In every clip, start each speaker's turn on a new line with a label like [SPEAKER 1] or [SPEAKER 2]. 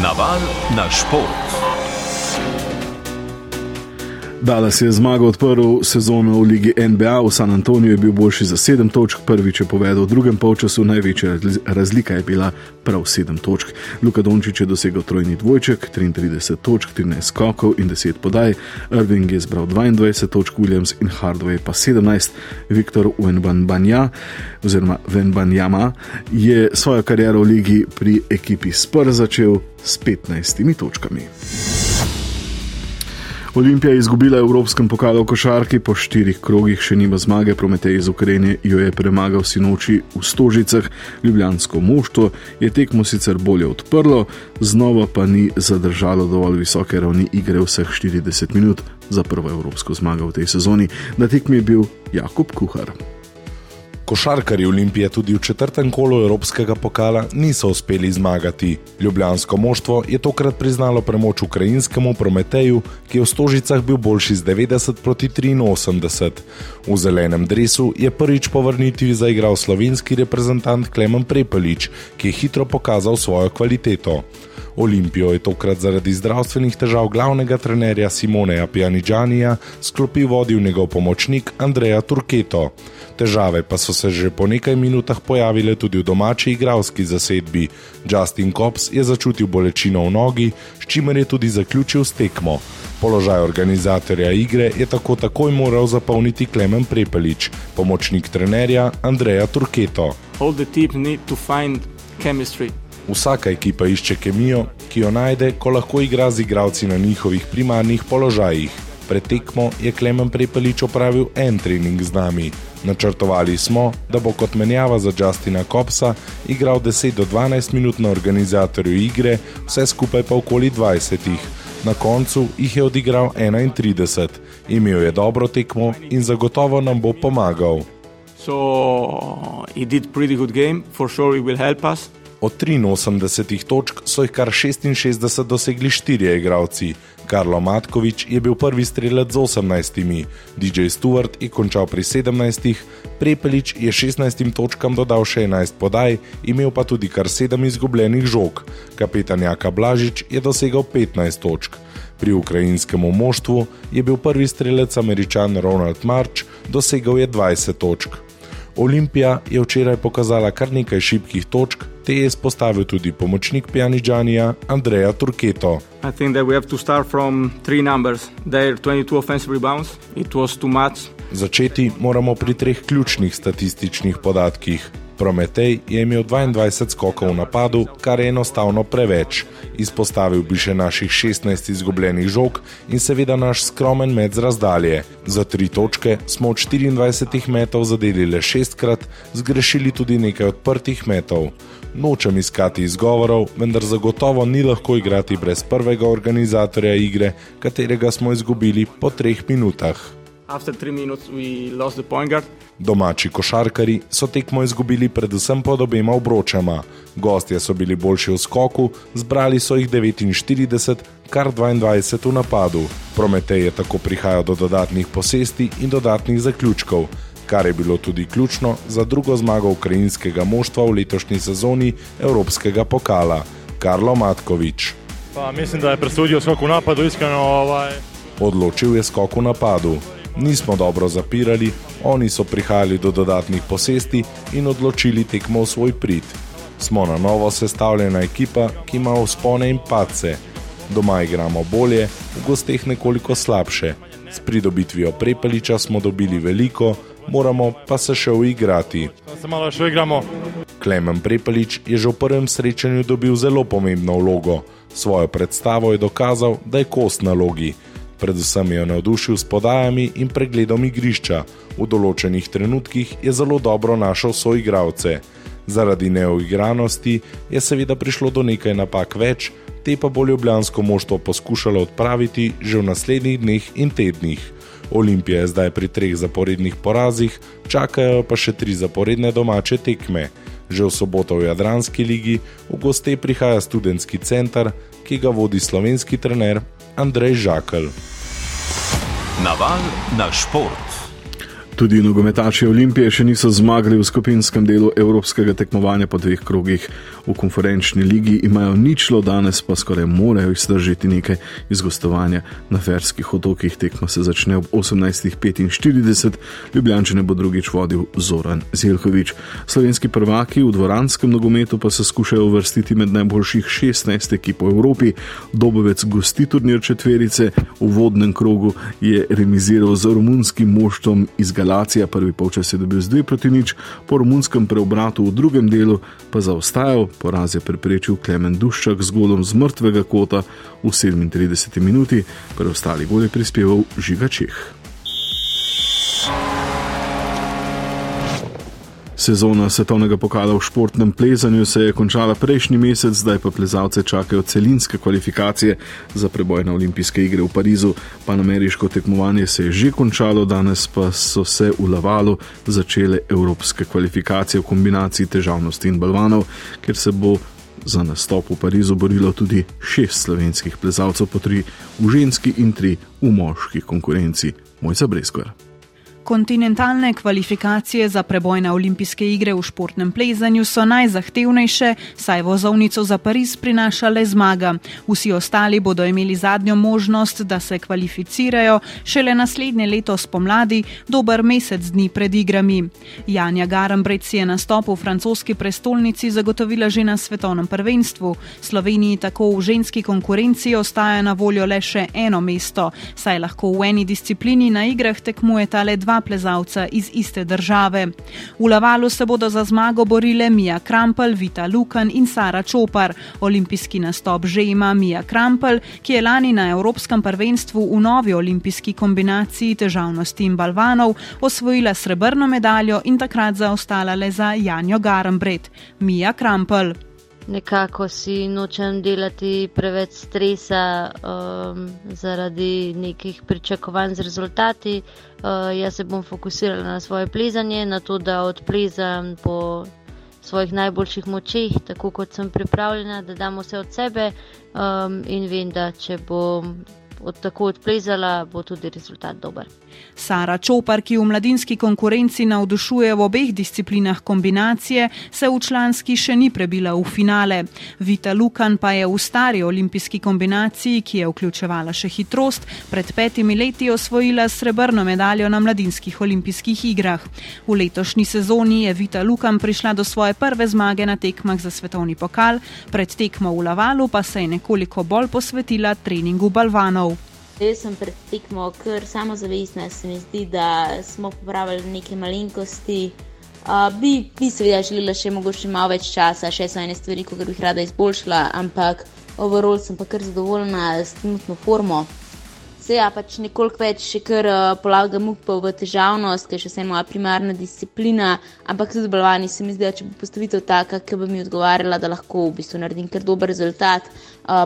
[SPEAKER 1] Naval na šport.
[SPEAKER 2] Dallas je zmago odprl sezono v Ligi NBA, v San Antoniju je bil boljši za 7 točk, prvič je povedal, v drugem polčasu največja razlika je bila prav 7 točk. Luka Dončić je dosegel trojni dvojček, 33 točk, 13 skokov in 10 podaj, Irving je zbral 22 točk, Williams in Hardway pa 17, Viktor Wenbanbanja oziroma Wenbanjama je svojo kariero v Ligi pri ekipi Spurs začel s 15 točkami. Olimpija je izgubila Evropskem pokalu v košarki, po štirih krogih še nima zmage, Prometej iz Ukrajine jo je premagal sinoči v Stožicah, ljubljansko moštvo je tekmo sicer bolje odprlo, znova pa ni zadržalo dovolj visoke ravni igre vseh 40 minut za prvo evropsko zmago v tej sezoni. Na tekmi je bil Jakub Kuhar.
[SPEAKER 3] Košarkari Olimpije tudi v četrtem kolu Evropskega pokala niso uspeli zmagati. Ljubljansko moštvo je tokrat priznalo premoč ukrajinskemu Prometeju, ki je v Stožicah bil boljši z 90 proti 83. V zelenem dresu je prvič po vrnitvi zaigral slovenski reprezentant Klemen Prepelič, ki je hitro pokazal svojo kvaliteto. Olimpijo je tokrat zaradi zdravstvenih težav glavnega trenerja Simoneja Pjanidžanija sklopil vodil njegov pomočnik Andreja Turketo. Težave pa so se že po nekaj minutah pojavile tudi v domači igralski zasedbi. Justin Kops je začutil bolečino v nogi, s čimer je tudi zaključil s tekmo. Položaj organizatorja igre je tako takoj moral zapolniti Klemen Prepelič, pomočnik trenerja Andreja Turketo. All the teams need to find chemistry. Vsaka ekipa išče kemijo, ki jo najde, ko lahko igra z igralci na njihovih primarnih položajih. Pred tekmo je Klemen Prepelič opravil en trening z nami. Načrtovali smo, da bo kot menjava za Justina Kopsa igral 10 do 12 minut na organizatorju igre, vse skupaj pa okoli 20. Na koncu jih je odigral 31. Imel je dobro tekmo in zagotovo nam bo pomagal. So, he did pretty good game, for sure he will help us. Od 83 točk so jih kar 66 dosegli štirje igralci. Karlo Matkovič je bil prvi strelec z 18, DJ Stewart je končal pri 17, Prepelič je 16 točkam dodal še 11 podaj, imel pa tudi kar 7 izgubljenih žog. Kapetan Jaka Blažič je dosegel 15 točk. Pri ukrajinskem moštvu je bil prvi strelec američan Ronald March, dosegel je 20 točk. Olimpija je včeraj pokazala kar nekaj šibkih točk, te je izpostavil tudi pomočnik Pjanidžanija Andreja Turketo. Začeti moramo pri treh ključnih statističnih podatkih. Prometej je imel 22 skokov v napadu, kar je enostavno preveč. Izpostavil bi še naših 16 izgubljenih žog in seveda naš skromen med z razdalje. Za tri točke smo od 24 metrov zadeli le šestkrat, zgrešili tudi nekaj odprtih metrov. Nočem iskati izgovorov, vendar zagotovo ni lahko igrati brez prvega organizatorja igre, katerega smo izgubili po treh minutah. Domači košarkari so tekmo izgubili predvsem pod obema obročama. Gostje so bili boljši v skoku, zbrali so jih 49, kar 22 v napadu. Prometej je tako prihajal do dodatnih posesti in dodatnih zaključkov, kar je bilo tudi ključno za drugo zmago ukrajinskega moštva v letošnji sezoni Evropskega pokala. Karlo Matkovič.
[SPEAKER 4] Pa, mislim, da je presudil skok v napadu, iskreno. Ovaj...
[SPEAKER 3] Odločil je skok v napadu nismo dobro zapirali, oni so prihajali do dodatnih posesti in odločili tekmo v svoj prid. Smo na novo sestavljena ekipa, ki ima vzpone in pace. Doma igramo bolje, v gosteh nekoliko slabše. S pridobitvijo prepeliča smo dobili veliko, moramo pa se še uigrati.
[SPEAKER 4] Se malo še igramo.
[SPEAKER 3] Klemen Prepelič je že v prvem srečanju dobil zelo pomembno vlogo. Svojo predstavo je dokazal, da je kost na logi predvsem jo navdušil s podajami in pregledom igrišča. V določenih trenutkih je zelo dobro našel soigravce. Zaradi neuigranosti je seveda prišlo do nekaj napak več, te pa bo ljubljansko moštvo poskušalo odpraviti že v naslednjih dneh in tednih. Olimpija je zdaj pri treh zaporednih porazih, čakajo pa še tri zaporedne domače tekme. Že v soboto v Jadranski ligi v goste prihaja študentski center, ki ga vodi slovenski trener Andrej Žakelj.
[SPEAKER 1] Naval na šport.
[SPEAKER 2] Tudi nogometači Olimpije še niso zmagali v skupinskem delu evropskega tekmovanja po dveh krogih. V konferenčni ligi imajo ničlo, danes pa skoraj morajo izdržati nekaj iz gostovanja na Ferskih otokih. Tekma se začne ob 18.45, Ljubljančene bo drugič vodil Zoran Zelkovič. Slovenski prvaki v dvoranskem nogometu pa se skušajo uvrstiti med najboljših 16 ekip v Evropi. Dobovec gosti turnir četverice, v vodnem krogu je remiziral z romunskim moštvom iz Galilije. Galacija, prvi polčas je dobil z 2 proti nič, po romunskem preobratu v drugem delu pa zaostajal, poraz je preprečil Klemen Duščak z golom z mrtvega kota v 37 minuti, preostali gol je prispeval Žiga Čeh. Sezona svetovnega pokala v športnem plezanju se je končala prejšnji mesec, zdaj pa plezalce čakajo celinske kvalifikacije za preboj na olimpijske igre v Parizu. Panameriško tekmovanje se je že končalo, danes pa so se v Lavalu začele evropske kvalifikacije v kombinaciji težavnosti in balvanov, ker se bo za nastop v Parizu borilo tudi šest slovenskih plezalcev, po tri v ženski in tri v moški konkurenci. Mojca Breskvar.
[SPEAKER 5] Kontinentalne kvalifikacije za preboj na olimpijske igre v športnem plezanju so najzahtevnejše, saj vozovnico za Pariz prinaša le zmaga. Vsi ostali bodo imeli zadnjo možnost, da se kvalificirajo šele naslednje leto spomladi, dober mesec dni pred igrami. Janja Garambrec je nastop v francoski prestolnici zagotovila že na svetovnem prvenstvu. Sloveniji tako v ženski konkurenci ostaja na voljo le še eno mesto, saj lahko v eni disciplini na igrah tekmujeta le dva dva plezalca iz iste države. V Lavalu se bodo za zmago borile Mija Krampel, Vita Lukan in Sara Čopar. Olimpijski nastop že ima Mija Krampel, ki je lani na Evropskem prvenstvu v novi olimpijski kombinaciji težavnosti in balvanov osvojila srebrno medaljo in takrat zaostala le za Janjo Garambret. Mija Krampel
[SPEAKER 6] nekako si nočem delati preveč stresa um, zaradi nekih pričakovanj z rezultati. Uh, jaz se bom fokusirala na svoje plezanje, na to, da odplezam po svojih najboljših močeh, tako kot sem pripravljena, da dam vse od sebe um, in vem, da če bom od tako odplezala, bo tudi rezultat dober.
[SPEAKER 5] Sara Čopar, ki v mladinski konkurenci navdušuje v obeh disciplinah kombinacije, se v članski še ni prebila v finale. Vita Lukan pa je v stari olimpijski kombinaciji, ki je vključevala še hitrost, pred petimi leti osvojila srebrno medaljo na mladinskih olimpijskih igrah. V letošnji sezoni je Vita Lukan prišla do svoje prve zmage na tekmah za svetovni pokal, pred tekmo v Lavalu pa se je nekoliko bolj posvetila treningu balvanov.
[SPEAKER 6] Jaz sem pred tekmo kar samozavestna, se mi zdi, da smo popravili neke malenkosti. Uh, bi, bi seveda želela še mogoče malo več časa, še so ene stvari, ki bi jih rada izboljšala, ampak overall sem pa kar zadovoljna s trenutno formo. Se ja, pač nekoliko več še kar uh, polagam upov v težavnost, ker še vse moja primarna disciplina, ampak tudi balvani se mi zdi, da če bo postavitev taka, ki bi mi odgovarjala, da lahko v bistvu naredim kar dober rezultat,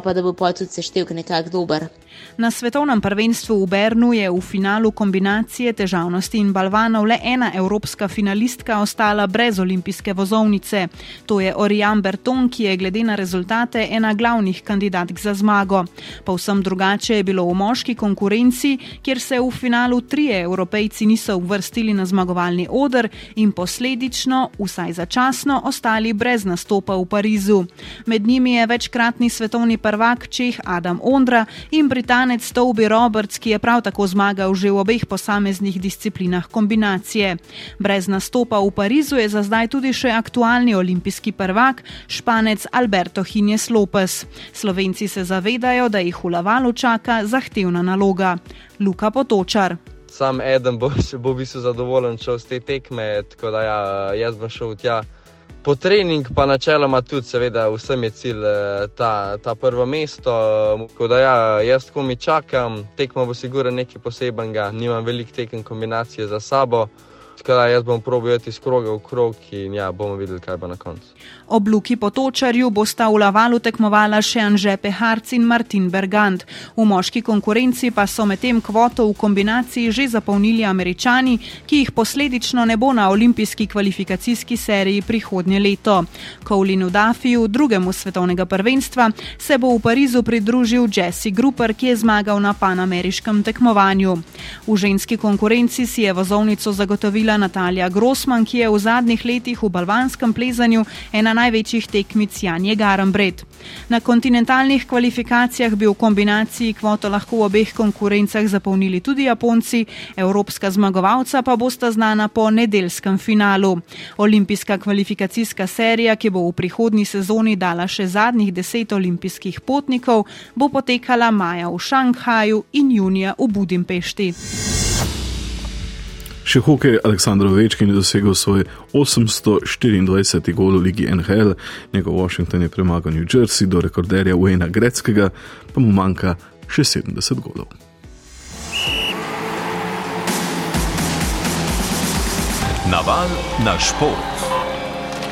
[SPEAKER 6] pa da bo pa tudi seštevk nekako dober.
[SPEAKER 5] Na svetovnem prvenstvu v Bernu je v finalu kombinacije težavnosti in balvanov le ena evropska finalistka ostala brez olimpijske vozovnice. To je Orijan Berton, ki je glede na rezultate ena glavnih kandidatk za zmago. Povsem drugače je bilo v moški konkurenci, kjer se v finalu trije evropejci niso uvrstili na zmagovalni odr in posledično, vsaj začasno, ostali brez nastopa v Parizu. Med njimi je večkratni svetovni prvak Čeh Adam Ondra in britanec Toby Roberts, ki je prav tako zmagal že v obeh posameznih disciplinah kombinacije. Brez nastopa v Parizu je za zdaj tudi še aktualni olimpijski prvak, španec Alberto Hines Lopez. Slovenci se zavedajo, da jih v Lavalu čaka zahtevna naloga. Luka Potočar.
[SPEAKER 7] Sam eden bo, bo v bistvu zadovoljen, če vse te tekme, tako da ja, jaz bom šel tja. Po trening pa načeloma tudi, seveda, vsem je cilj eh, ta, ta prvo mesto. Tako da ja, jaz tako mi čakam, tekmo bo sigurno nekaj posebenega, nimam veliko tekem kombinacije za sabo. Tako da jaz bom probil iz kroga v krog in ja, bomo videli, kaj bo na koncu.
[SPEAKER 5] Ob Luki Potočarju bosta v Lavalu tekmovala še Anže Peharc in Martin Bergant. V moški konkurenci pa so medtem kvoto v kombinaciji že zapolnili američani, ki jih posledično ne bo na olimpijski kvalifikacijski seriji prihodnje leto. Kovlinu Dafiju, drugemu svetovnega prvenstva, se bo v Parizu pridružil Jesse Gruper, ki je zmagal na panameriškem tekmovanju. V ženski konkurenci si je vozovnico zagotovila Natalija Grossman, ki je v zadnjih letih v balvanskem plezanju ena največjih tekmic Janje Garambred. Na kontinentalnih kvalifikacijah bi v kombinaciji kvoto lahko v obeh konkurencah zapolnili tudi Japonci, evropska zmagovalca pa bosta znana po nedeljskem finalu. Olimpijska kvalifikacijska serija, ki bo v prihodnji sezoni dala še zadnjih deset olimpijskih potnikov, bo potekala maja v Šanghaju in junija v Budimpešti.
[SPEAKER 2] Še hokej Aleksandr Večkin je dosegel svoj 824. gol v ligi NHL, njegov Washington je premagal New Jersey do rekorderja Wayna Greckega, pa mu manjka še 70 golov.
[SPEAKER 1] Naval na šport.